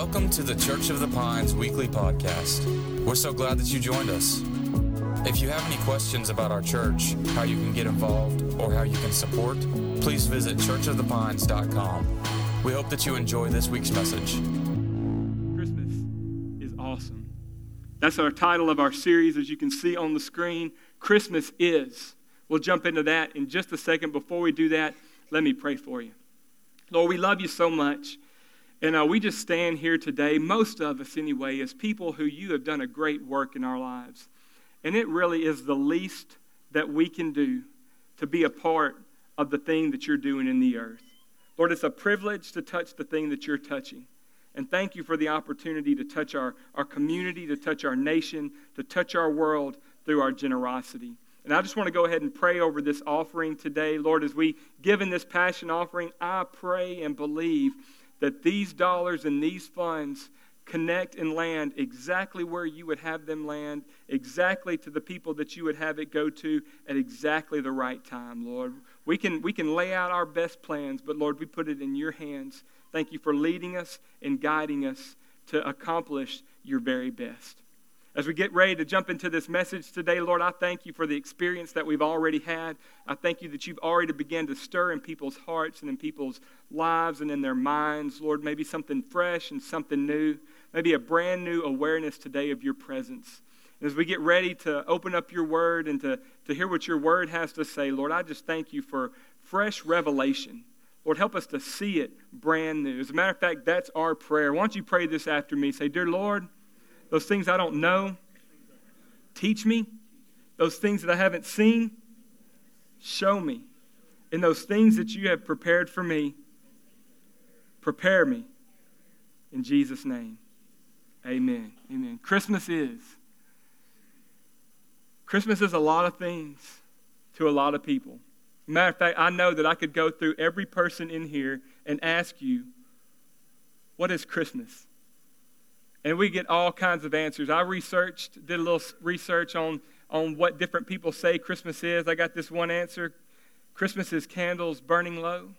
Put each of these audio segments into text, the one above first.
Welcome to the Church of the Pines weekly podcast. We're so glad that you joined us. If you have any questions about our church, how you can get involved, or how you can support, please visit churchofthepines.com. We hope that you enjoy this week's message. Christmas is awesome. That's our title of our series, as you can see on the screen. Christmas is. We'll jump into that in just a second. Before we do that, let me pray for you. Lord, we love you so much. And uh, we just stand here today, most of us anyway, as people who you have done a great work in our lives. And it really is the least that we can do to be a part of the thing that you're doing in the earth. Lord, it's a privilege to touch the thing that you're touching. And thank you for the opportunity to touch our, our community, to touch our nation, to touch our world through our generosity. And I just want to go ahead and pray over this offering today. Lord, as we give in this passion offering, I pray and believe that these dollars and these funds connect and land exactly where you would have them land, exactly to the people that you would have it go to at exactly the right time, Lord. We can, we can lay out our best plans, but Lord, we put it in your hands. Thank you for leading us and guiding us to accomplish your very best. As we get ready to jump into this message today, Lord, I thank you for the experience that we've already had. I thank you that you've already begun to stir in people's hearts and in people's lives and in their minds. Lord, maybe something fresh and something new, maybe a brand new awareness today of your presence. And as we get ready to open up your word and to, to hear what your word has to say, Lord, I just thank you for fresh revelation. Lord, help us to see it brand new. As a matter of fact, that's our prayer. Why don't you pray this after me? Say, Dear Lord, those things I don't know, teach me. Those things that I haven't seen, show me. And those things that you have prepared for me, prepare me. In Jesus' name, amen. Amen. Christmas is. Christmas is a lot of things to a lot of people. Matter of fact, I know that I could go through every person in here and ask you, what is Christmas? And we get all kinds of answers. I researched, did a little research on, on what different people say Christmas is. I got this one answer Christmas is candles burning low,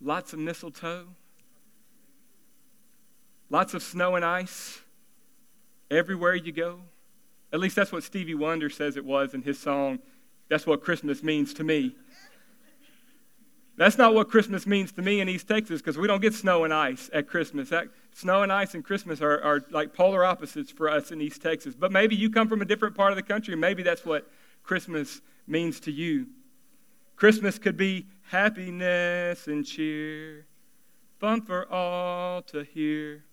lots of mistletoe, lots of snow and ice everywhere you go. At least that's what Stevie Wonder says it was in his song, That's What Christmas Means to Me. That's not what Christmas means to me in East Texas because we don't get snow and ice at Christmas. That, snow and ice and Christmas are, are like polar opposites for us in East Texas. But maybe you come from a different part of the country, maybe that's what Christmas means to you. Christmas could be happiness and cheer, fun for all to hear.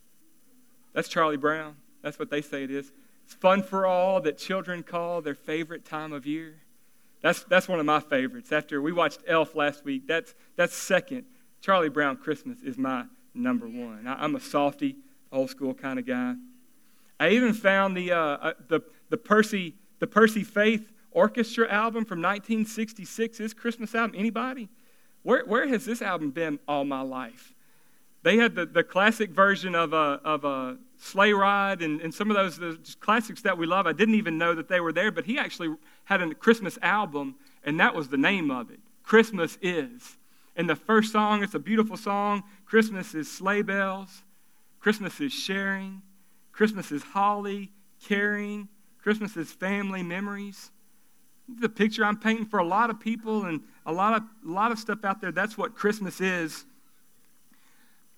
That's Charlie Brown. That's what they say it is. It's fun for all that children call their favorite time of year. That's, that's one of my favorites. After we watched Elf last week, that's, that's second. Charlie Brown Christmas is my number one. I, am a softy, old school kind of guy. I even found the, uh, uh, the, the, Percy, the Percy Faith Orchestra album from 1966, his Christmas album. Anybody? Where, where has this album been all my life? They had the, the classic version of a, of a Sleigh Ride and, and some of those the classics that we love. I didn't even know that they were there, but he actually had a Christmas album, and that was the name of it Christmas Is. And the first song, it's a beautiful song. Christmas is sleigh bells, Christmas is sharing, Christmas is holly, caring, Christmas is family memories. The picture I'm painting for a lot of people and a lot of, a lot of stuff out there, that's what Christmas is.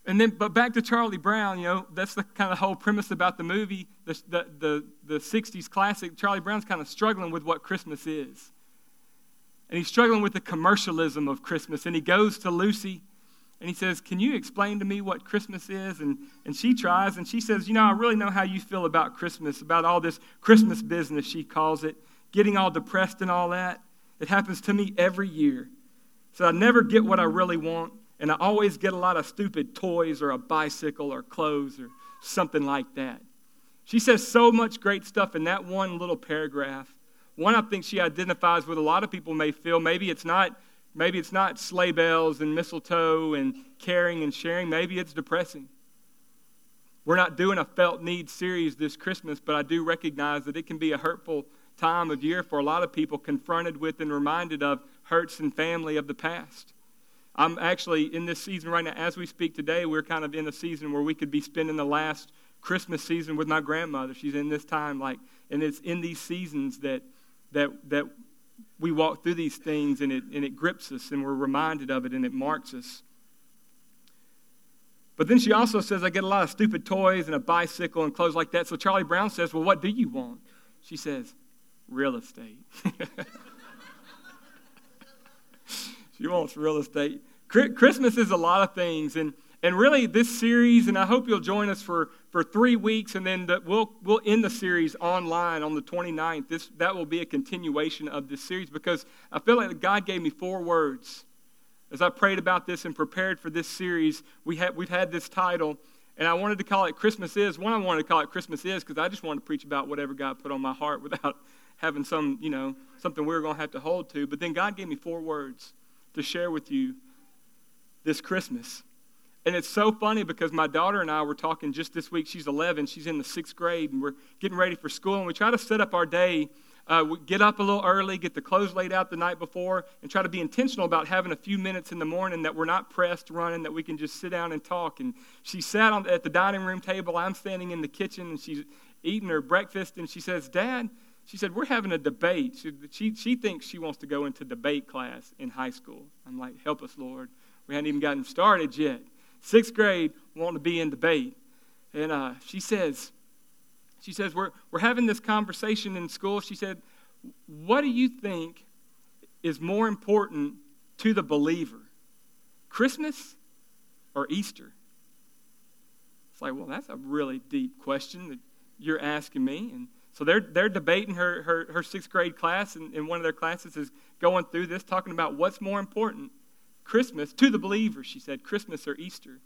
And then, but back to Charlie Brown, you know, that's the kind of whole premise about the movie, the, the, the, the 60s classic. Charlie Brown's kind of struggling with what Christmas is. And he's struggling with the commercialism of Christmas. And he goes to Lucy and he says, Can you explain to me what Christmas is? And, and she tries and she says, You know, I really know how you feel about Christmas, about all this Christmas business, she calls it, getting all depressed and all that. It happens to me every year. So I never get what I really want and I always get a lot of stupid toys or a bicycle or clothes or something like that. She says so much great stuff in that one little paragraph. One I think she identifies with a lot of people may feel maybe it's not maybe it's not sleigh bells and mistletoe and caring and sharing, maybe it's depressing. We're not doing a felt need series this Christmas, but I do recognize that it can be a hurtful time of year for a lot of people confronted with and reminded of hurts and family of the past. I'm actually in this season right now, as we speak today, we're kind of in a season where we could be spending the last Christmas season with my grandmother. She's in this time, like, and it's in these seasons that that that we walk through these things and it and it grips us and we're reminded of it and it marks us. But then she also says, I get a lot of stupid toys and a bicycle and clothes like that. So Charlie Brown says, Well, what do you want? She says, Real estate. she wants real estate. Christmas is a lot of things. And, and really, this series, and I hope you'll join us for, for three weeks, and then the, we'll, we'll end the series online on the 29th. This, that will be a continuation of this series because I feel like God gave me four words. As I prayed about this and prepared for this series, we had, we've had this title, and I wanted to call it Christmas Is. One, I wanted to call it Christmas Is because I just wanted to preach about whatever God put on my heart without having some, you know, something we were going to have to hold to. But then God gave me four words to share with you this Christmas. And it's so funny because my daughter and I were talking just this week. She's 11, she's in the sixth grade, and we're getting ready for school. And we try to set up our day. Uh, we get up a little early, get the clothes laid out the night before, and try to be intentional about having a few minutes in the morning that we're not pressed running, that we can just sit down and talk. And she sat on, at the dining room table. I'm standing in the kitchen, and she's eating her breakfast. And she says, Dad, she said, We're having a debate. She, she, she thinks she wants to go into debate class in high school. I'm like, Help us, Lord. We hadn't even gotten started yet. Sixth grade, wanting to be in debate. And uh, she says, she says, we're, we're having this conversation in school. She said, What do you think is more important to the believer? Christmas or Easter? It's like, well, that's a really deep question that you're asking me. And so they're, they're debating her, her, her sixth grade class, and one of their classes is going through this, talking about what's more important Christmas to the believers, she said, Christmas or Easter.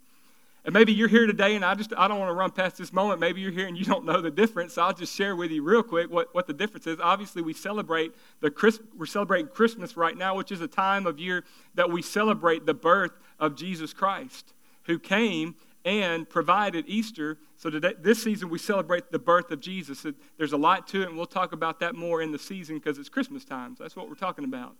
And maybe you're here today, and I just I don't want to run past this moment. Maybe you're here and you don't know the difference. So I'll just share with you real quick what, what the difference is. Obviously, we celebrate the Christ, we're celebrating Christmas right now, which is a time of year that we celebrate the birth of Jesus Christ, who came and provided Easter. So today, this season we celebrate the birth of Jesus. There's a lot to it, and we'll talk about that more in the season because it's Christmas time. So that's what we're talking about.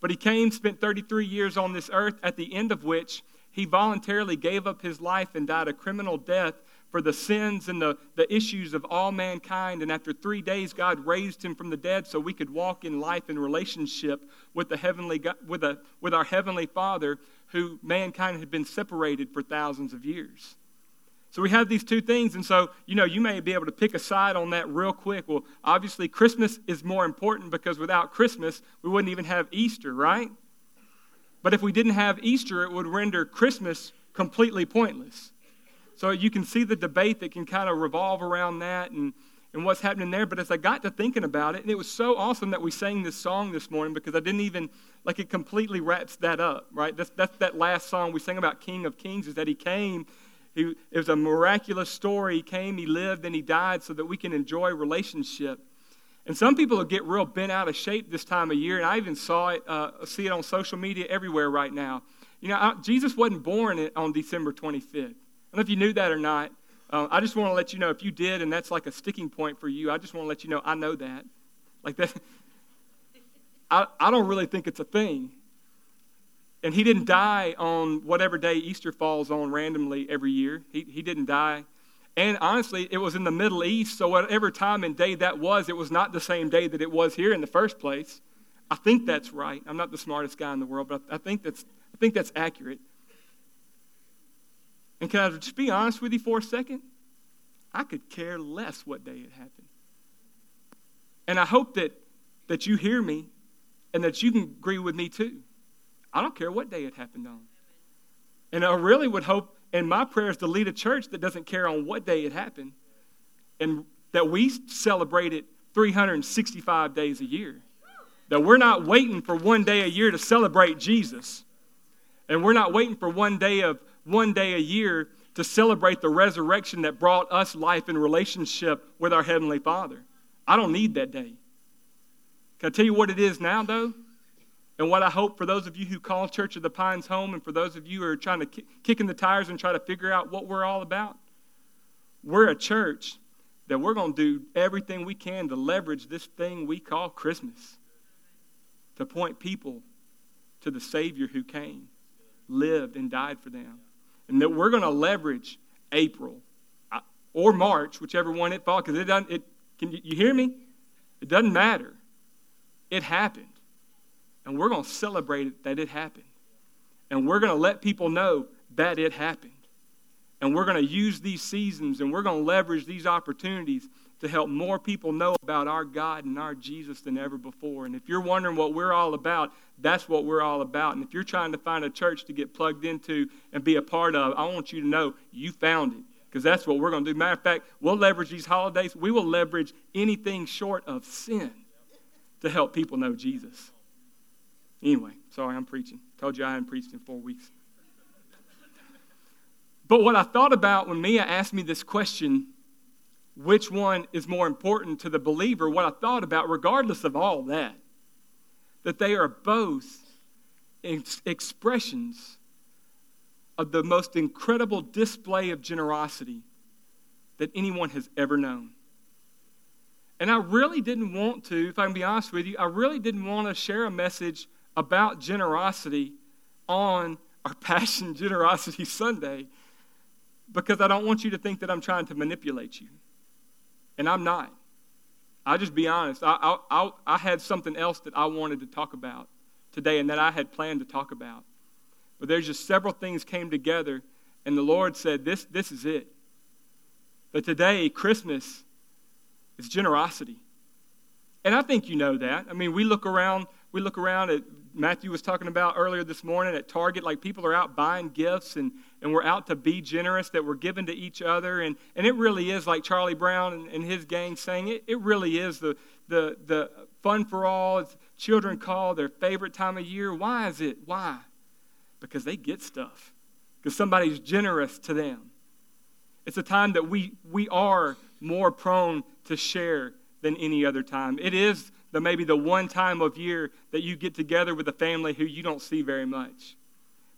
But he came, spent 33 years on this earth, at the end of which he voluntarily gave up his life and died a criminal death for the sins and the, the issues of all mankind. And after three days, God raised him from the dead so we could walk in life in relationship with, the heavenly, with, a, with our Heavenly Father, who mankind had been separated for thousands of years. So we have these two things, and so, you know, you may be able to pick a side on that real quick. Well, obviously, Christmas is more important because without Christmas, we wouldn't even have Easter, right? But if we didn't have Easter, it would render Christmas completely pointless. So you can see the debate that can kind of revolve around that and, and what's happening there. But as I got to thinking about it, and it was so awesome that we sang this song this morning because I didn't even, like, it completely wraps that up, right? That's, that's that last song we sang about King of Kings, is that he came he, it was a miraculous story. He came, he lived, and he died so that we can enjoy relationship. And some people will get real bent out of shape this time of year, and I even saw it, uh, see it on social media everywhere right now. You know, I, Jesus wasn't born on December 25th. I don't know if you knew that or not. Uh, I just want to let you know if you did, and that's like a sticking point for you. I just want to let you know I know that. Like that. I, I don't really think it's a thing. And he didn't die on whatever day Easter falls on randomly every year. He, he didn't die. And honestly, it was in the Middle East, so whatever time and day that was, it was not the same day that it was here in the first place. I think that's right. I'm not the smartest guy in the world, but I think that's, I think that's accurate. And can I just be honest with you for a second? I could care less what day it happened. And I hope that, that you hear me and that you can agree with me too. I don't care what day it happened on. And I really would hope and my prayers to lead a church that doesn't care on what day it happened and that we celebrate it 365 days a year. That we're not waiting for one day a year to celebrate Jesus. And we're not waiting for one day of one day a year to celebrate the resurrection that brought us life and relationship with our Heavenly Father. I don't need that day. Can I tell you what it is now, though? And what I hope for those of you who call Church of the Pines home, and for those of you who are trying to kick, in the tires and try to figure out what we're all about, we're a church that we're going to do everything we can to leverage this thing we call Christmas to point people to the Savior who came. lived and died for them. And that we're going to leverage April uh, or March, whichever one it falls, because it doesn't, it, can you hear me? It doesn't matter. It happened. And we're going to celebrate that it happened. And we're going to let people know that it happened. And we're going to use these seasons and we're going to leverage these opportunities to help more people know about our God and our Jesus than ever before. And if you're wondering what we're all about, that's what we're all about. And if you're trying to find a church to get plugged into and be a part of, I want you to know you found it because that's what we're going to do. Matter of fact, we'll leverage these holidays. We will leverage anything short of sin to help people know Jesus. Anyway, sorry, I'm preaching. Told you I hadn't preached in four weeks. But what I thought about when Mia asked me this question which one is more important to the believer, what I thought about, regardless of all that, that they are both ex- expressions of the most incredible display of generosity that anyone has ever known. And I really didn't want to, if I can be honest with you, I really didn't want to share a message about generosity on our Passion Generosity Sunday because I don't want you to think that I'm trying to manipulate you. And I'm not. I'll just be honest. I, I, I, had something else that I wanted to talk about today and that I had planned to talk about. But there's just several things came together, and the Lord said, This, this is it. But today, Christmas is generosity. And I think you know that. I mean, we look around, we look around at Matthew was talking about earlier this morning at Target, like people are out buying gifts and, and we're out to be generous, that we're giving to each other. And, and it really is like Charlie Brown and, and his gang saying, it, it really is the, the, the fun for all. It's children call their favorite time of year. Why is it? Why? Because they get stuff, because somebody's generous to them. It's a time that we, we are more prone to share than any other time. It is the maybe the one time of year that you get together with a family who you don't see very much.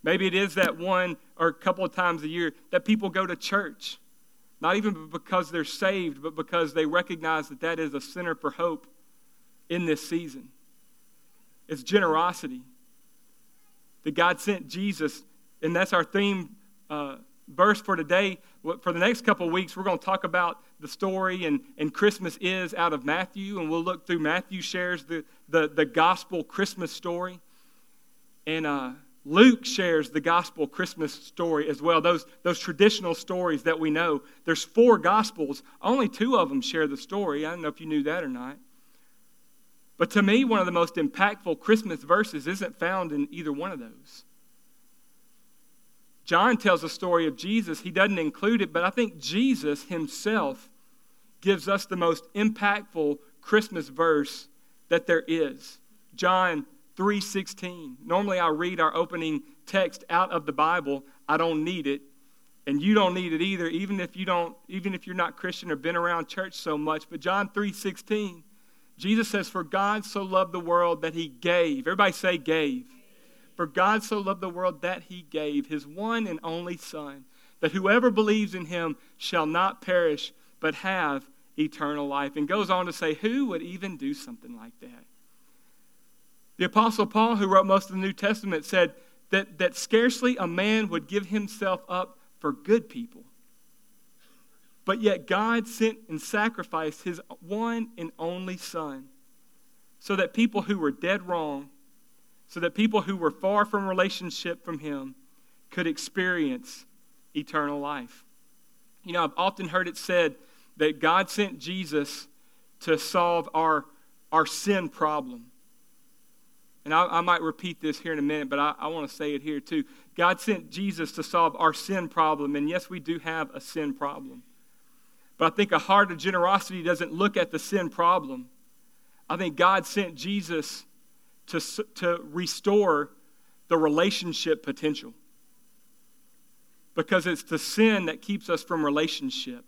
Maybe it is that one or a couple of times a year that people go to church, not even because they're saved, but because they recognize that that is a center for hope in this season. It's generosity. That God sent Jesus, and that's our theme uh, verse for today. For the next couple of weeks, we're going to talk about the story and, and Christmas is out of Matthew, and we'll look through Matthew shares the, the, the gospel Christmas story. And uh, Luke shares the gospel Christmas story as well, those, those traditional stories that we know. There's four gospels, only two of them share the story. I don't know if you knew that or not. But to me, one of the most impactful Christmas verses isn't found in either one of those. John tells the story of Jesus. He doesn't include it, but I think Jesus himself gives us the most impactful Christmas verse that there is. John 3:16. Normally I read our opening text out of the Bible. I don't need it, and you don't need it either even if you don't even if you're not Christian or been around church so much. But John 3:16, Jesus says for God so loved the world that he gave. Everybody say gave. For God so loved the world that he gave his one and only son that whoever believes in him shall not perish but have eternal life. And goes on to say, who would even do something like that? The Apostle Paul, who wrote most of the New Testament, said that, that scarcely a man would give himself up for good people. But yet God sent and sacrificed his one and only Son so that people who were dead wrong, so that people who were far from relationship from him could experience eternal life. You know, I've often heard it said that God sent Jesus to solve our, our sin problem. And I, I might repeat this here in a minute, but I, I want to say it here too. God sent Jesus to solve our sin problem. And yes, we do have a sin problem. But I think a heart of generosity doesn't look at the sin problem. I think God sent Jesus to, to restore the relationship potential. Because it's the sin that keeps us from relationship.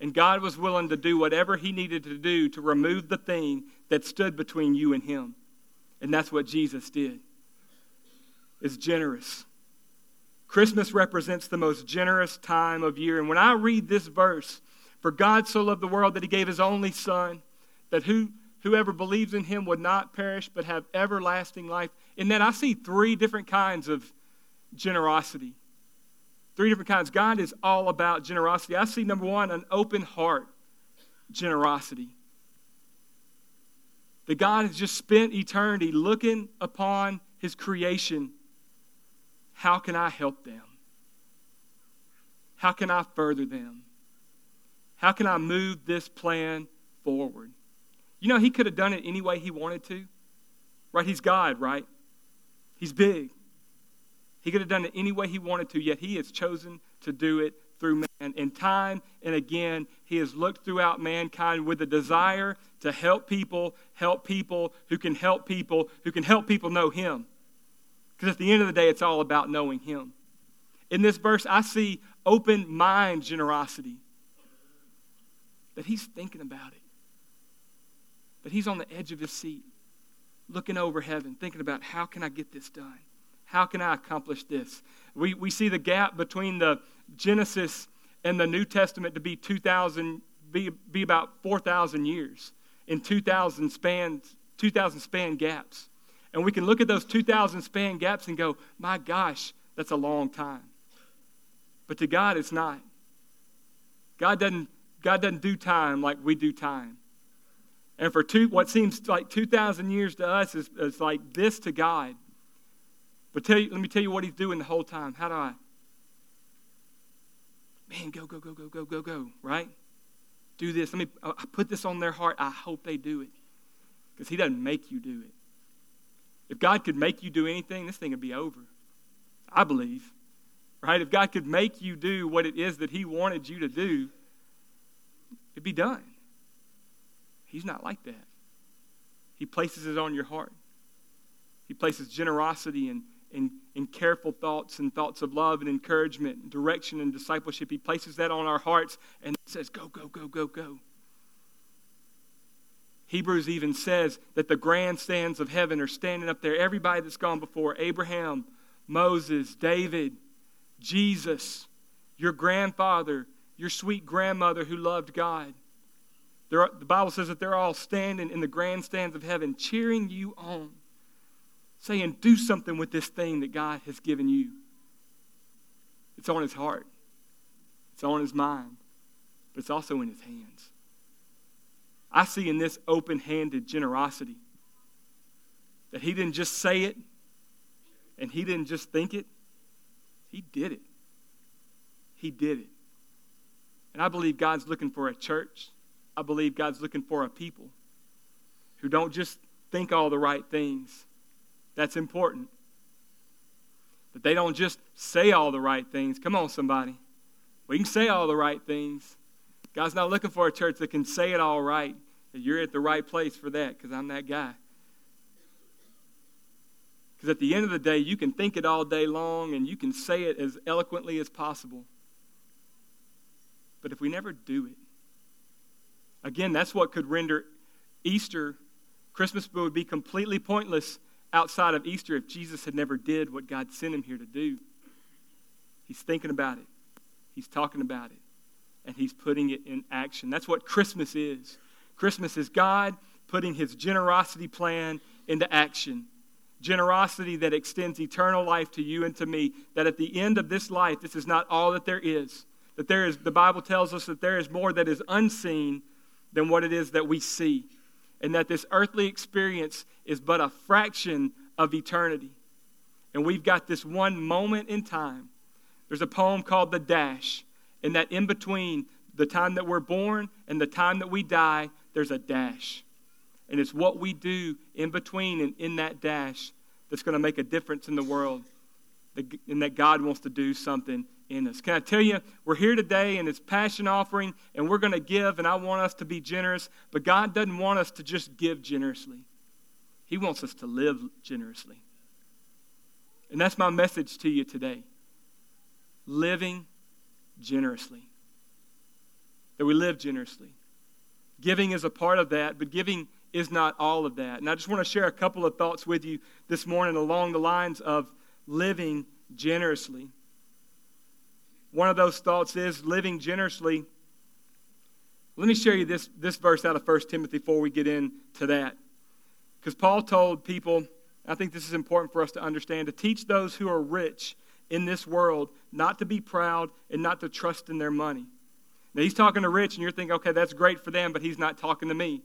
And God was willing to do whatever He needed to do to remove the thing that stood between you and Him. And that's what Jesus did. Is generous. Christmas represents the most generous time of year. And when I read this verse, for God so loved the world that he gave his only Son, that who, whoever believes in him would not perish but have everlasting life. And then I see three different kinds of generosity. Three different kinds. God is all about generosity. I see number one, an open heart generosity. That God has just spent eternity looking upon his creation. How can I help them? How can I further them? How can I move this plan forward? You know, he could have done it any way he wanted to. Right? He's God, right? He's big. He could have done it any way he wanted to, yet he has chosen to do it through man. And time and again, he has looked throughout mankind with a desire to help people, help people who can help people, who can help people know him. Because at the end of the day, it's all about knowing him. In this verse, I see open mind generosity. That he's thinking about it. That he's on the edge of his seat, looking over heaven, thinking about how can I get this done? How can I accomplish this? We, we see the gap between the Genesis and the New Testament to be 2,000, be, be about 4,000 years in 2,000 span, 2,000 span gaps. And we can look at those 2,000 span gaps and go, my gosh, that's a long time. But to God, it's not. God doesn't, God doesn't do time like we do time. And for two, what seems like 2,000 years to us is, is like this to God. But tell you, let me tell you what he's doing the whole time. How do I? Man, go, go, go, go, go, go, go, right? Do this. Let me I put this on their heart. I hope they do it. Because he doesn't make you do it. If God could make you do anything, this thing would be over. I believe. Right? If God could make you do what it is that he wanted you to do, it'd be done. He's not like that. He places it on your heart. He places generosity and in, in careful thoughts and thoughts of love and encouragement, and direction and discipleship. He places that on our hearts and says, Go, go, go, go, go. Hebrews even says that the grandstands of heaven are standing up there. Everybody that's gone before Abraham, Moses, David, Jesus, your grandfather, your sweet grandmother who loved God. Are, the Bible says that they're all standing in the grandstands of heaven, cheering you on saying, Do something with this thing that God has given you. It's on his heart, it's on his mind, but it's also in his hands. I see in this open handed generosity that he didn't just say it and he didn't just think it, he did it. He did it. And I believe God's looking for a church. I believe God's looking for a people who don't just think all the right things, that's important. But they don't just say all the right things. Come on, somebody. We can say all the right things. God's not looking for a church that can say it all right. You're at the right place for that because I'm that guy. Because at the end of the day, you can think it all day long and you can say it as eloquently as possible. But if we never do it, again, that's what could render Easter, Christmas would be completely pointless outside of Easter if Jesus had never did what God sent him here to do. He's thinking about it, he's talking about it, and he's putting it in action. That's what Christmas is. Christmas is God putting his generosity plan into action. Generosity that extends eternal life to you and to me. That at the end of this life, this is not all that there is. That there is, the Bible tells us that there is more that is unseen than what it is that we see and that this earthly experience is but a fraction of eternity. And we've got this one moment in time. There's a poem called The Dash, and that in between the time that we're born and the time that we die, there's a dash. And it's what we do in between and in that dash that's going to make a difference in the world, and that God wants to do something in us. Can I tell you, we're here today and it's passion offering and we're going to give and I want us to be generous, but God doesn't want us to just give generously. He wants us to live generously. And that's my message to you today. Living generously. That we live generously. Giving is a part of that, but giving is not all of that. And I just want to share a couple of thoughts with you this morning along the lines of living generously. One of those thoughts is living generously. Let me show you this, this verse out of 1 Timothy before we get into that. Because Paul told people, I think this is important for us to understand, to teach those who are rich in this world not to be proud and not to trust in their money. Now, he's talking to rich, and you're thinking, okay, that's great for them, but he's not talking to me.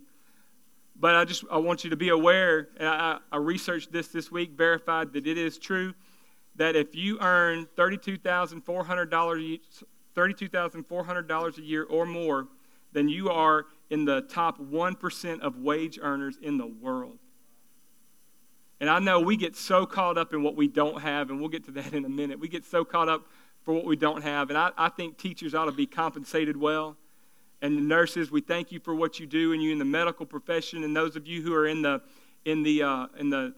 But I just I want you to be aware, and I, I researched this this week, verified that it is true, that if you earn $32,400 $32,400 a year or more, then you are in the top 1% of wage earners in the world. And I know we get so caught up in what we don't have, and we'll get to that in a minute. We get so caught up for what we don't have. And I, I think teachers ought to be compensated well. And the nurses, we thank you for what you do, and you in the medical profession, and those of you who are in the in the uh, in the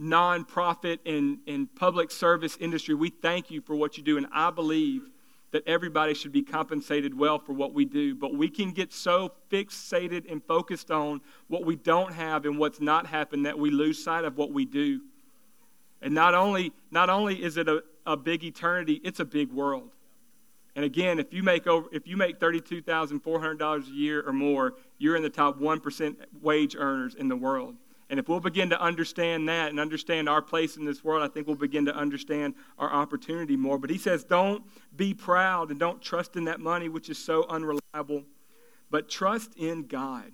nonprofit and, and public service industry, we thank you for what you do. And I believe that everybody should be compensated well for what we do. But we can get so fixated and focused on what we don't have and what's not happened that we lose sight of what we do. And not only, not only is it a, a big eternity, it's a big world. And again, if you make over, if you make thirty-two thousand four hundred dollars a year or more, you're in the top one percent wage earners in the world. And if we'll begin to understand that and understand our place in this world, I think we'll begin to understand our opportunity more. But he says, don't be proud and don't trust in that money, which is so unreliable, but trust in God,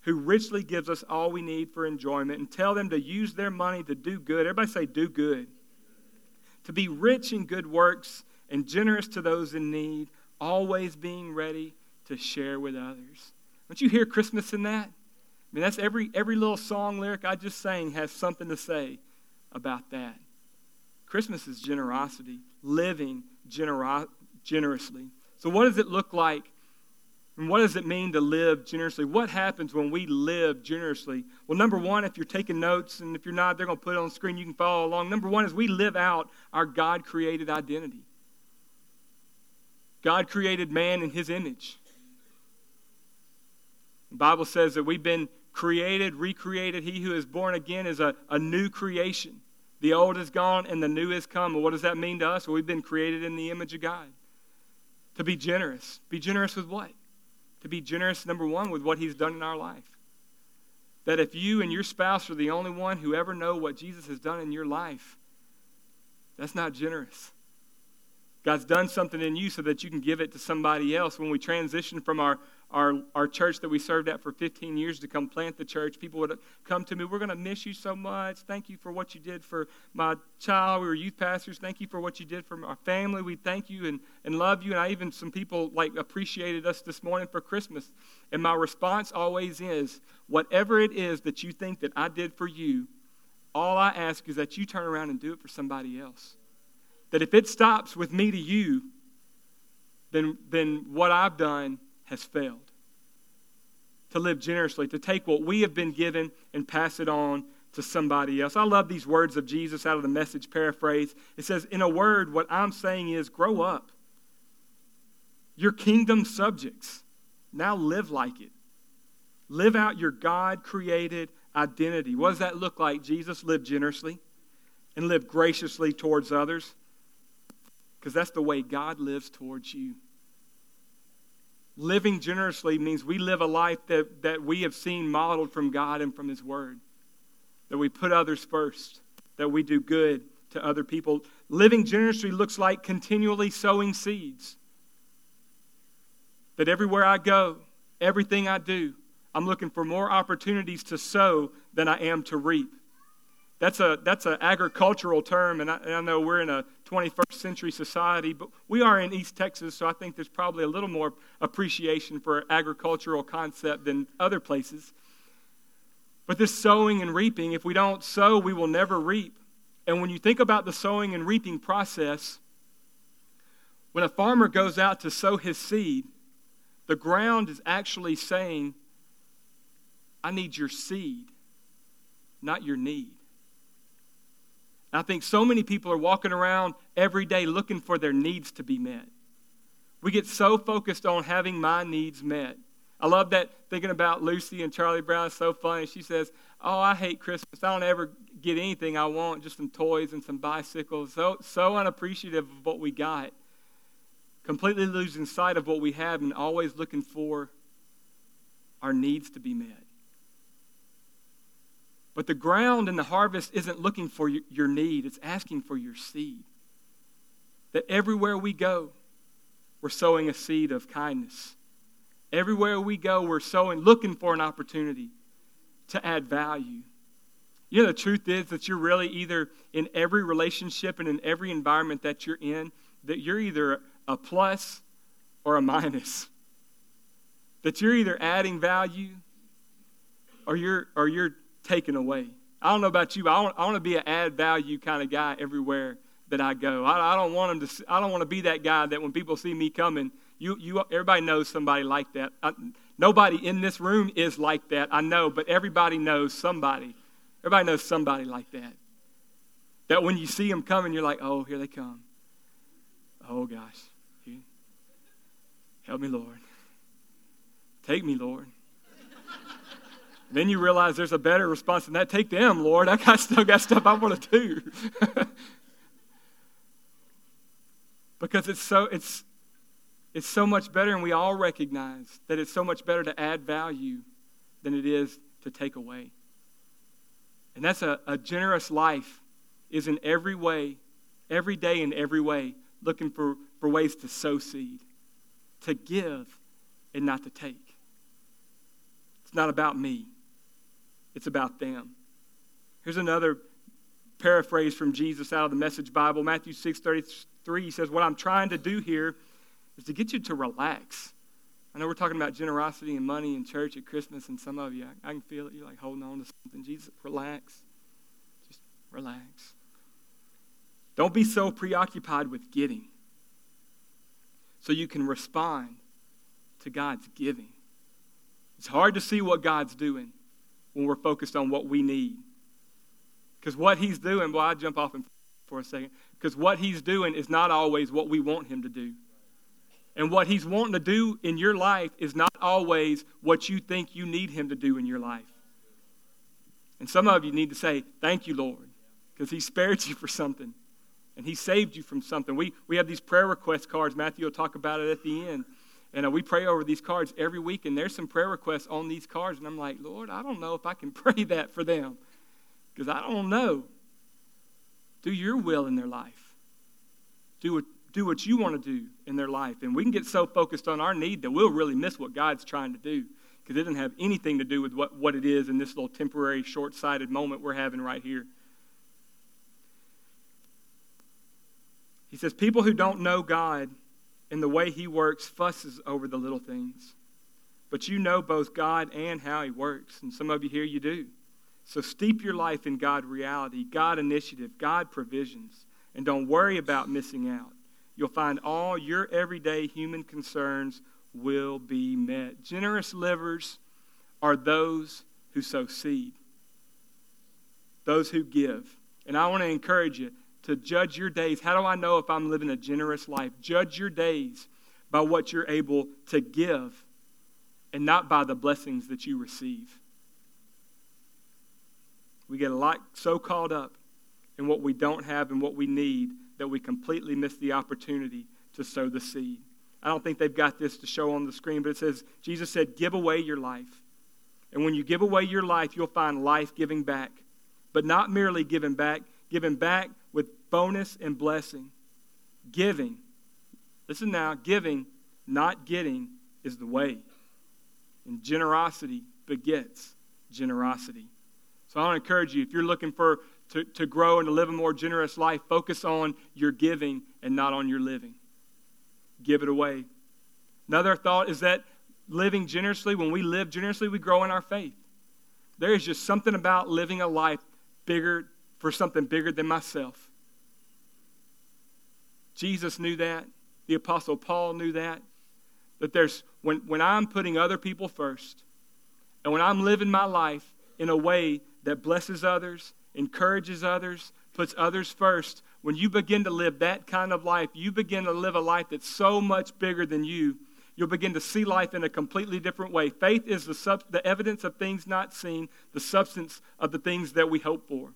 who richly gives us all we need for enjoyment, and tell them to use their money to do good. Everybody say, do good. To be rich in good works and generous to those in need, always being ready to share with others. Don't you hear Christmas in that? I mean, that's every, every little song lyric I just sang has something to say about that. Christmas is generosity, living genero- generously. So, what does it look like? And what does it mean to live generously? What happens when we live generously? Well, number one, if you're taking notes, and if you're not, they're going to put it on the screen, you can follow along. Number one is we live out our God created identity. God created man in his image. The Bible says that we've been created, recreated. He who is born again is a, a new creation. The old is gone and the new is come. And what does that mean to us? Well, we've been created in the image of God. To be generous. Be generous with what? To be generous, number one, with what He's done in our life. That if you and your spouse are the only one who ever know what Jesus has done in your life, that's not generous. God's done something in you so that you can give it to somebody else. When we transition from our our, our church that we served at for 15 years to come plant the church. People would come to me, We're going to miss you so much. Thank you for what you did for my child. We were youth pastors. Thank you for what you did for our family. We thank you and, and love you. And I even, some people like appreciated us this morning for Christmas. And my response always is whatever it is that you think that I did for you, all I ask is that you turn around and do it for somebody else. That if it stops with me to you, then, then what I've done has failed. To live generously, to take what we have been given and pass it on to somebody else. I love these words of Jesus out of the message paraphrase. It says, In a word, what I'm saying is grow up. Your kingdom subjects. Now live like it. Live out your God created identity. What does that look like? Jesus lived generously and lived graciously towards others because that's the way God lives towards you. Living generously means we live a life that, that we have seen modeled from God and from His Word. That we put others first, that we do good to other people. Living generously looks like continually sowing seeds. That everywhere I go, everything I do, I'm looking for more opportunities to sow than I am to reap. That's a that's an agricultural term, and I, and I, know we're in a 21st century society, but we are in East Texas, so I think there's probably a little more appreciation for agricultural concept than other places. But this sowing and reaping, if we don't sow, we will never reap. And when you think about the sowing and reaping process, when a farmer goes out to sow his seed, the ground is actually saying, I need your seed, not your need. I think so many people are walking around every day looking for their needs to be met. We get so focused on having my needs met. I love that thinking about Lucy and Charlie Brown. It's so funny. She says, Oh, I hate Christmas. I don't ever get anything I want, just some toys and some bicycles. So, so unappreciative of what we got. Completely losing sight of what we have and always looking for our needs to be met. But the ground and the harvest isn't looking for your need, it's asking for your seed. that everywhere we go, we're sowing a seed of kindness. Everywhere we go, we're sowing, looking for an opportunity to add value. You know, the truth is that you're really either in every relationship and in every environment that you're in, that you're either a plus or a minus. That you're either adding value or you're, or you're taking away. I don't know about you, but I want, I want to be an add value kind of guy everywhere that I go. I, I don't want them to. I don't want to be that guy that when people see me coming, you, you, everybody knows somebody like that. I, nobody in this room is like that. I know, but everybody knows somebody. Everybody knows somebody like that. That when you see them coming, you're like, oh, here they come. Oh gosh, help me, Lord. Take me, Lord. Then you realize there's a better response than that. Take them, Lord. I got still got stuff I want to do. because it's so it's it's so much better and we all recognize that it's so much better to add value than it is to take away and that's a, a generous life is in every way every day in every way looking for, for ways to sow seed to give and not to take it's not about me it's about them here's another paraphrase from jesus out of the message bible matthew 6 3, he says, What I'm trying to do here is to get you to relax. I know we're talking about generosity and money in church at Christmas, and some of you, I, I can feel it. You're like holding on to something. Jesus, relax. Just relax. Don't be so preoccupied with getting so you can respond to God's giving. It's hard to see what God's doing when we're focused on what we need. Because what He's doing, well, I jump off for a second because what he's doing is not always what we want him to do. And what he's wanting to do in your life is not always what you think you need him to do in your life. And some of you need to say, Thank you, Lord, because he spared you for something and he saved you from something. We, we have these prayer request cards. Matthew will talk about it at the end. And uh, we pray over these cards every week, and there's some prayer requests on these cards. And I'm like, Lord, I don't know if I can pray that for them because I don't know. Do your will in their life. Do what, do what you want to do in their life. And we can get so focused on our need that we'll really miss what God's trying to do because it doesn't have anything to do with what, what it is in this little temporary, short sighted moment we're having right here. He says, People who don't know God and the way He works fusses over the little things. But you know both God and how He works. And some of you here, you do. So steep your life in God reality, God initiative, God provisions, and don't worry about missing out. You'll find all your everyday human concerns will be met. Generous livers are those who sow seed, those who give. And I want to encourage you to judge your days. How do I know if I'm living a generous life? Judge your days by what you're able to give and not by the blessings that you receive. We get a lot so caught up in what we don't have and what we need that we completely miss the opportunity to sow the seed. I don't think they've got this to show on the screen, but it says, Jesus said, Give away your life. And when you give away your life, you'll find life giving back. But not merely giving back, giving back with bonus and blessing. Giving. Listen now, giving, not getting, is the way. And generosity begets generosity. So I want to encourage you if you're looking for to, to grow and to live a more generous life, focus on your giving and not on your living. Give it away. Another thought is that living generously, when we live generously, we grow in our faith. There is just something about living a life bigger for something bigger than myself. Jesus knew that. The Apostle Paul knew that. That there's when, when I'm putting other people first, and when I'm living my life in a way that blesses others, encourages others, puts others first, when you begin to live that kind of life, you begin to live a life that's so much bigger than you. You'll begin to see life in a completely different way. Faith is the, sub- the evidence of things not seen, the substance of the things that we hope for.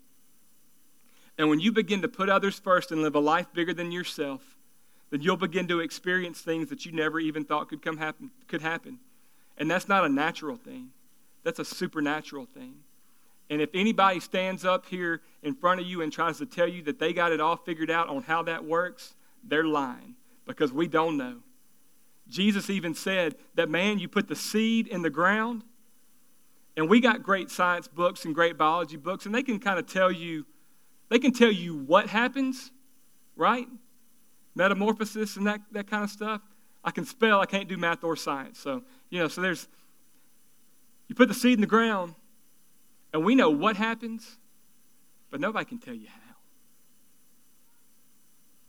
And when you begin to put others first and live a life bigger than yourself, then you'll begin to experience things that you never even thought could come happen could happen. And that's not a natural thing. That's a supernatural thing. And if anybody stands up here in front of you and tries to tell you that they got it all figured out on how that works, they're lying because we don't know. Jesus even said that, man, you put the seed in the ground, and we got great science books and great biology books, and they can kind of tell you, they can tell you what happens, right? Metamorphosis and that, that kind of stuff. I can spell, I can't do math or science. So, you know, so there's, you put the seed in the ground, and we know what happens, but nobody can tell you how.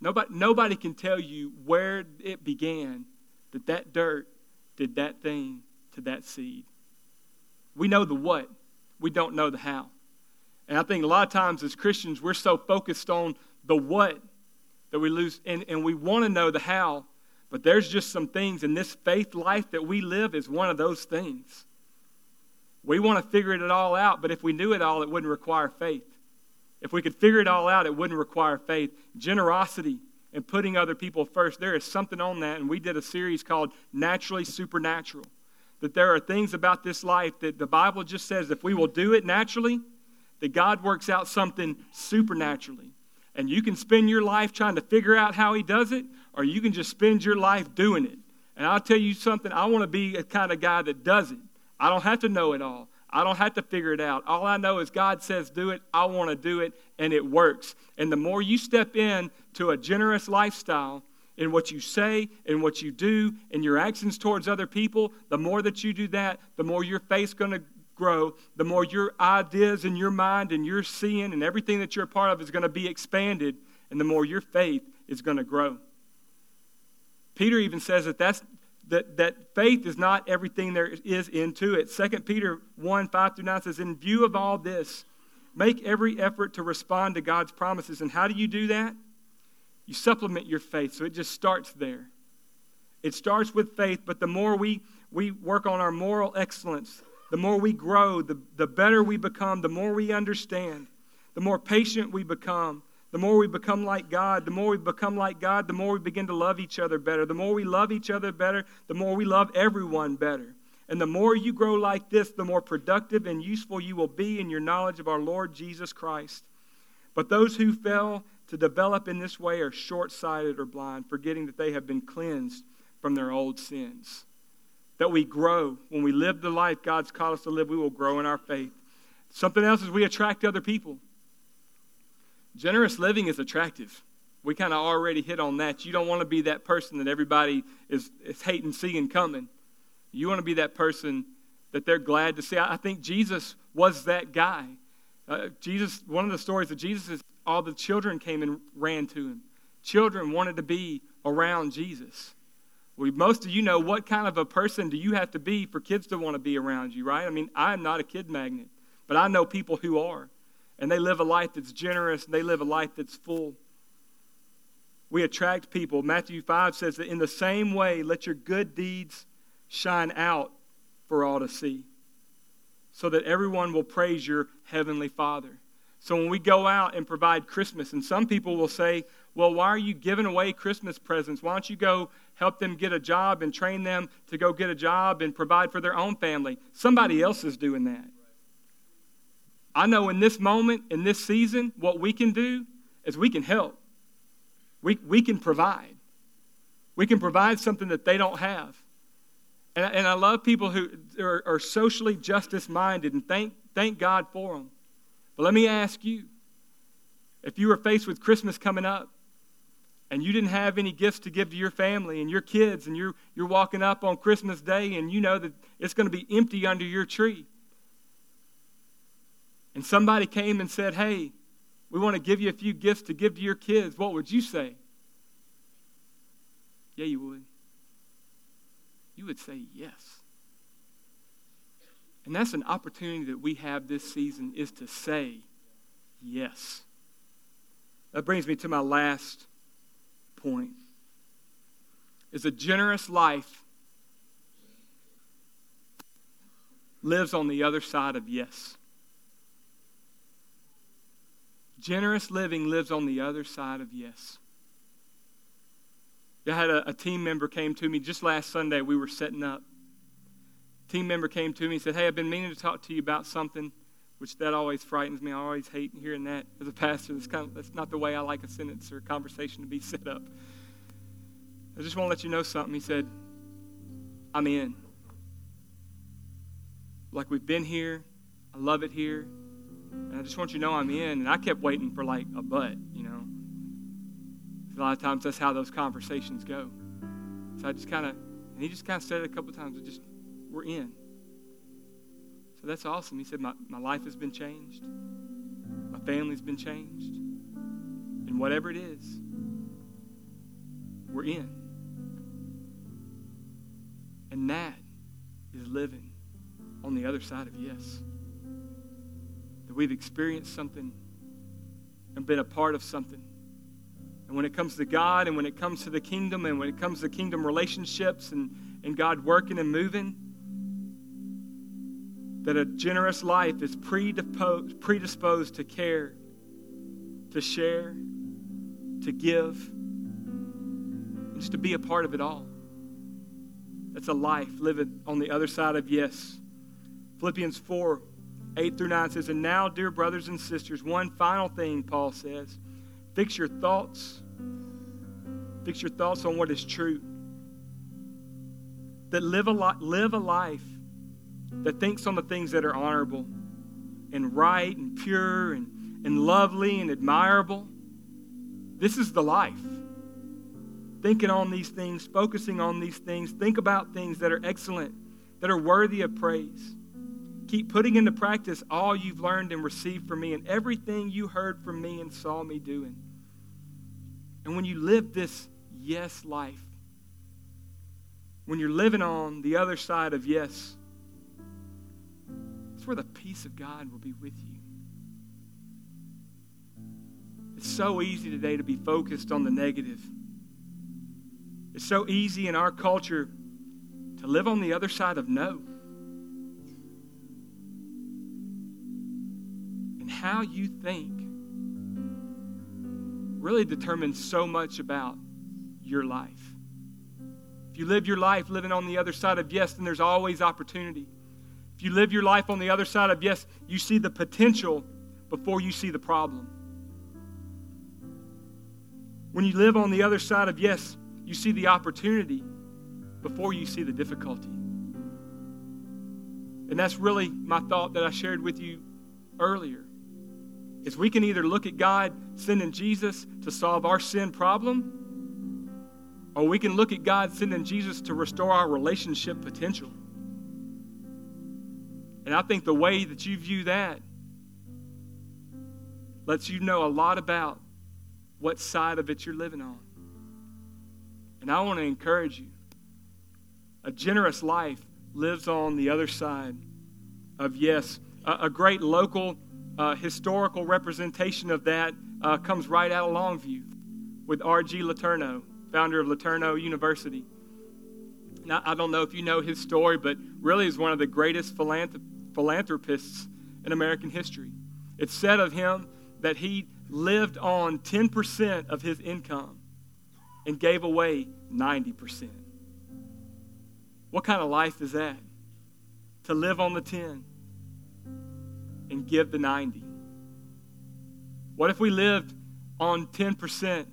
Nobody, nobody can tell you where it began that that dirt did that thing to that seed. We know the what, we don't know the how. And I think a lot of times as Christians, we're so focused on the what that we lose, and, and we want to know the how, but there's just some things in this faith life that we live is one of those things. We want to figure it all out, but if we knew it all, it wouldn't require faith. If we could figure it all out, it wouldn't require faith. Generosity and putting other people first, there is something on that, and we did a series called Naturally Supernatural. That there are things about this life that the Bible just says if we will do it naturally, that God works out something supernaturally. And you can spend your life trying to figure out how He does it, or you can just spend your life doing it. And I'll tell you something, I want to be a kind of guy that does it. I don't have to know it all. I don't have to figure it out. All I know is God says do it. I want to do it, and it works. And the more you step in to a generous lifestyle in what you say and what you do and your actions towards other people, the more that you do that, the more your faith's going to grow, the more your ideas and your mind and your seeing and everything that you're a part of is going to be expanded, and the more your faith is going to grow. Peter even says that that's that, that faith is not everything there is into it. 2 Peter 1 5 through 9 says, In view of all this, make every effort to respond to God's promises. And how do you do that? You supplement your faith. So it just starts there. It starts with faith, but the more we, we work on our moral excellence, the more we grow, the, the better we become, the more we understand, the more patient we become, the more we become like God, the more we become like God, the more we begin to love each other better. The more we love each other better, the more we love everyone better. And the more you grow like this, the more productive and useful you will be in your knowledge of our Lord Jesus Christ. But those who fail to develop in this way are short sighted or blind, forgetting that they have been cleansed from their old sins. That we grow. When we live the life God's called us to live, we will grow in our faith. Something else is we attract other people. Generous living is attractive. We kind of already hit on that. You don't want to be that person that everybody is, is hating, seeing coming. You want to be that person that they're glad to see. I think Jesus was that guy. Uh, Jesus, one of the stories of Jesus is all the children came and ran to him. Children wanted to be around Jesus. Most of you know what kind of a person do you have to be for kids to want to be around you, right? I mean, I'm not a kid magnet, but I know people who are and they live a life that's generous, and they live a life that's full. We attract people. Matthew 5 says that in the same way, let your good deeds shine out for all to see, so that everyone will praise your heavenly Father. So when we go out and provide Christmas, and some people will say, well, why are you giving away Christmas presents? Why don't you go help them get a job and train them to go get a job and provide for their own family? Somebody else is doing that. I know in this moment, in this season, what we can do is we can help. We, we can provide. We can provide something that they don't have. And, and I love people who are, are socially justice minded and thank, thank God for them. But let me ask you if you were faced with Christmas coming up and you didn't have any gifts to give to your family and your kids, and you're, you're walking up on Christmas Day and you know that it's going to be empty under your tree and somebody came and said, Hey, we want to give you a few gifts to give to your kids, what would you say? Yeah, you would. You would say yes. And that's an opportunity that we have this season is to say yes. That brings me to my last point. Is a generous life lives on the other side of yes. Generous living lives on the other side of yes. I had a, a, team member came to me just last Sunday. We were setting up. Team member came to me and said, "Hey, I've been meaning to talk to you about something, which that always frightens me. I always hate hearing that as a pastor. That's kind of that's not the way I like a sentence or a conversation to be set up." I just want to let you know something. He said, I'm in. Like we've been here. I love it here. And I just want you to know I'm in. And I kept waiting for like a but, you know. A lot of times that's how those conversations go. So I just kind of, and he just kind of said it a couple times, just, we're in. That's awesome. He said, my, my life has been changed. My family's been changed. And whatever it is, we're in. And that is living on the other side of yes. That we've experienced something and been a part of something. And when it comes to God and when it comes to the kingdom and when it comes to kingdom relationships and, and God working and moving, that a generous life is predisposed, predisposed to care, to share, to give, and just to be a part of it all. That's a life living on the other side of yes. Philippians 4 8 through 9 says, And now, dear brothers and sisters, one final thing, Paul says fix your thoughts. Fix your thoughts on what is true. That live a, li- live a life that thinks on the things that are honorable and right and pure and, and lovely and admirable. This is the life thinking on these things, focusing on these things. Think about things that are excellent, that are worthy of praise. Keep putting into practice all you've learned and received from me and everything you heard from me and saw me doing. And when you live this yes life, when you're living on the other side of yes, it's where the peace of God will be with you. It's so easy today to be focused on the negative it's so easy in our culture to live on the other side of no. And how you think really determines so much about your life. If you live your life living on the other side of yes, then there's always opportunity. You live your life on the other side of yes, you see the potential before you see the problem. When you live on the other side of yes, you see the opportunity before you see the difficulty. And that's really my thought that I shared with you earlier. Is we can either look at God sending Jesus to solve our sin problem, or we can look at God sending Jesus to restore our relationship potential. And I think the way that you view that lets you know a lot about what side of it you're living on. And I want to encourage you. A generous life lives on the other side of yes. A, a great local uh, historical representation of that uh, comes right out of Longview with R.G. LeTourneau, founder of LeTourneau University. Now, I don't know if you know his story, but really is one of the greatest philanthrop- philanthropists in American history. It's said of him that he lived on 10% of his income and gave away 90%. What kind of life is that? To live on the 10 and give the 90. What if we lived on 10%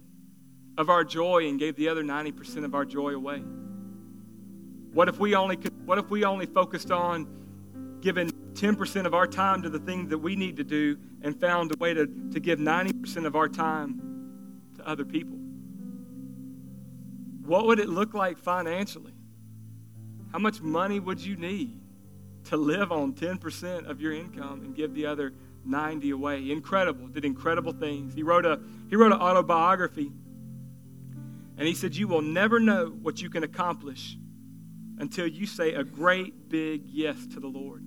of our joy and gave the other 90% of our joy away? What if we only could, what if we only focused on giving 10% of our time to the things that we need to do and found a way to, to give 90% of our time to other people? What would it look like financially? How much money would you need to live on 10% of your income and give the other 90 away? Incredible. Did incredible things. He wrote a he wrote an autobiography. And he said you will never know what you can accomplish until you say a great big yes to the Lord.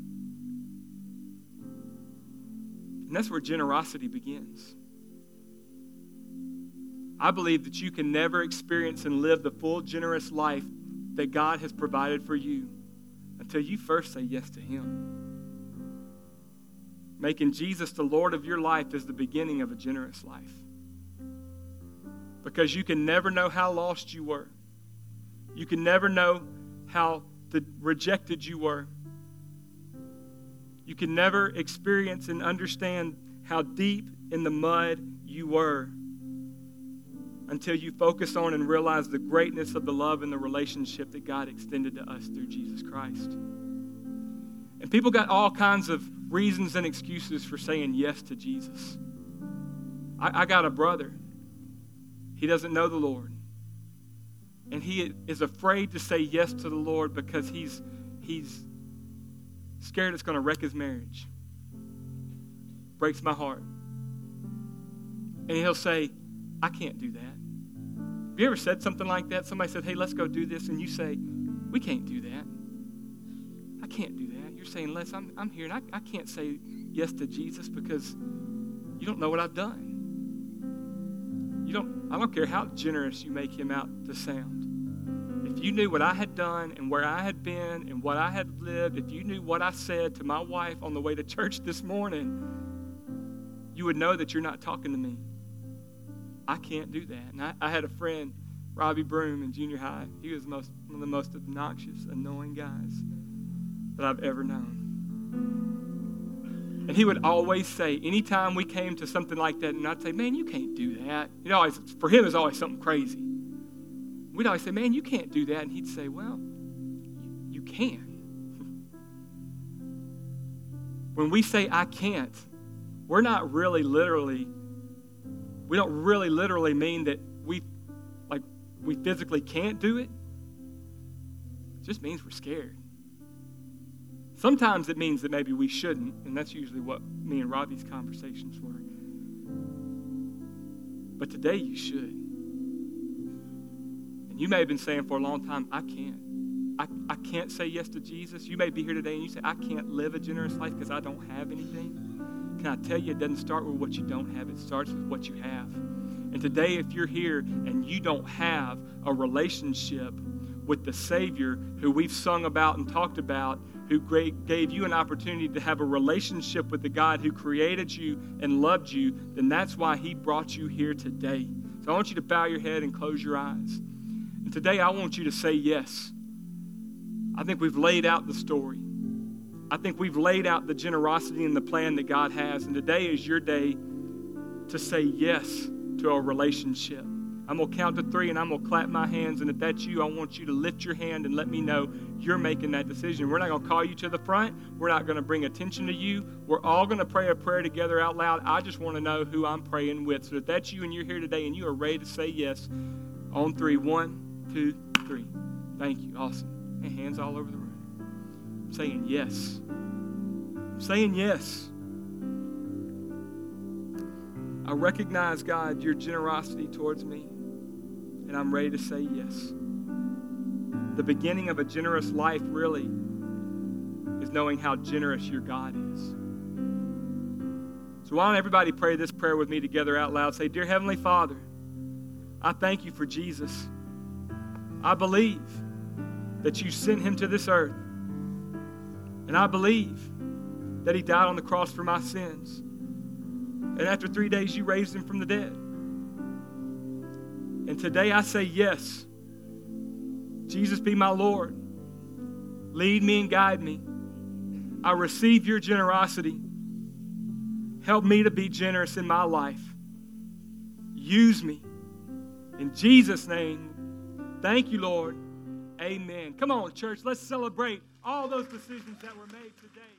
And that's where generosity begins. I believe that you can never experience and live the full, generous life that God has provided for you until you first say yes to Him. Making Jesus the Lord of your life is the beginning of a generous life. Because you can never know how lost you were. You can never know how rejected you were. You can never experience and understand how deep in the mud you were until you focus on and realize the greatness of the love and the relationship that God extended to us through Jesus Christ. And people got all kinds of reasons and excuses for saying yes to Jesus. I, I got a brother. He doesn't know the Lord. And he is afraid to say yes to the Lord because he's, he's scared it's going to wreck his marriage. Breaks my heart. And he'll say, I can't do that. Have you ever said something like that? Somebody said, Hey, let's go do this. And you say, We can't do that. I can't do that. You're saying, Les, I'm, I'm here and I, I can't say yes to Jesus because you don't know what I've done. You don't, I don't care how generous you make him out to sound. If you knew what I had done and where I had been and what I had lived, if you knew what I said to my wife on the way to church this morning, you would know that you're not talking to me. I can't do that. And I, I had a friend, Robbie Broom, in junior high. He was most, one of the most obnoxious, annoying guys that I've ever known. And he would always say, anytime we came to something like that, and I'd say, man, you can't do that. You know, for him, it was always something crazy. We'd always say, man, you can't do that. And he'd say, well, you, you can. when we say, I can't, we're not really literally we don't really literally mean that we like we physically can't do it. It just means we're scared. Sometimes it means that maybe we shouldn't, and that's usually what me and Robbie's conversations were. But today you should. And you may have been saying for a long time, I can't. I, I can't say yes to Jesus. You may be here today and you say, I can't live a generous life because I don't have anything. Can I tell you, it doesn't start with what you don't have, it starts with what you have. And today, if you're here and you don't have a relationship with the Savior who we've sung about and talked about, who gave you an opportunity to have a relationship with the God who created you and loved you, then that's why He brought you here today. So I want you to bow your head and close your eyes. And today, I want you to say yes. I think we've laid out the story. I think we've laid out the generosity and the plan that God has. And today is your day to say yes to a relationship. I'm going to count to three and I'm going to clap my hands. And if that's you, I want you to lift your hand and let me know you're making that decision. We're not going to call you to the front. We're not going to bring attention to you. We're all going to pray a prayer together out loud. I just want to know who I'm praying with. So if that's you and you're here today and you are ready to say yes, on three, one, two, three. Thank you. Awesome. And hands all over the room saying yes. saying yes. I recognize, God, your generosity towards me, and I'm ready to say yes. The beginning of a generous life, really, is knowing how generous your God is. So, why don't everybody pray this prayer with me together out loud? Say, Dear Heavenly Father, I thank you for Jesus. I believe that you sent him to this earth and I believe that he died on the cross for my sins. And after three days, you raised him from the dead. And today I say yes. Jesus, be my Lord. Lead me and guide me. I receive your generosity. Help me to be generous in my life. Use me. In Jesus' name, thank you, Lord. Amen. Come on, church, let's celebrate all those decisions that were made today.